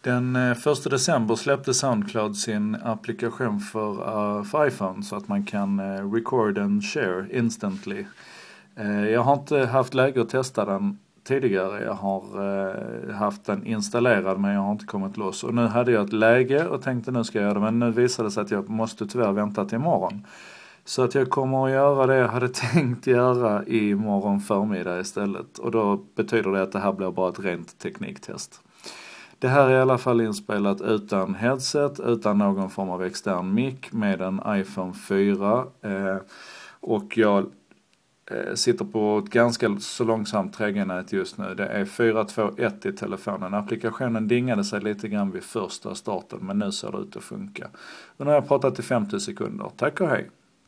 Den eh, 1 december släppte Soundcloud sin applikation för, uh, för iPhone så att man kan uh, record and share instantly. Uh, jag har inte haft läge att testa den tidigare. Jag har haft den installerad men jag har inte kommit loss. Och nu hade jag ett läge och tänkte nu ska jag göra det men nu visade det sig att jag måste tyvärr vänta till imorgon. Så att jag kommer att göra det jag hade tänkt göra imorgon förmiddag istället. Och då betyder det att det här blir bara ett rent tekniktest. Det här är i alla fall inspelat utan headset, utan någon form av extern mick med en iPhone 4. Eh, och jag eh, sitter på ett ganska så långsamt 3G-nät just nu. Det är 421 i telefonen. Applikationen dingade sig lite grann vid första starten men nu ser det ut att funka. Och nu har jag pratat i 50 sekunder. Tack och hej!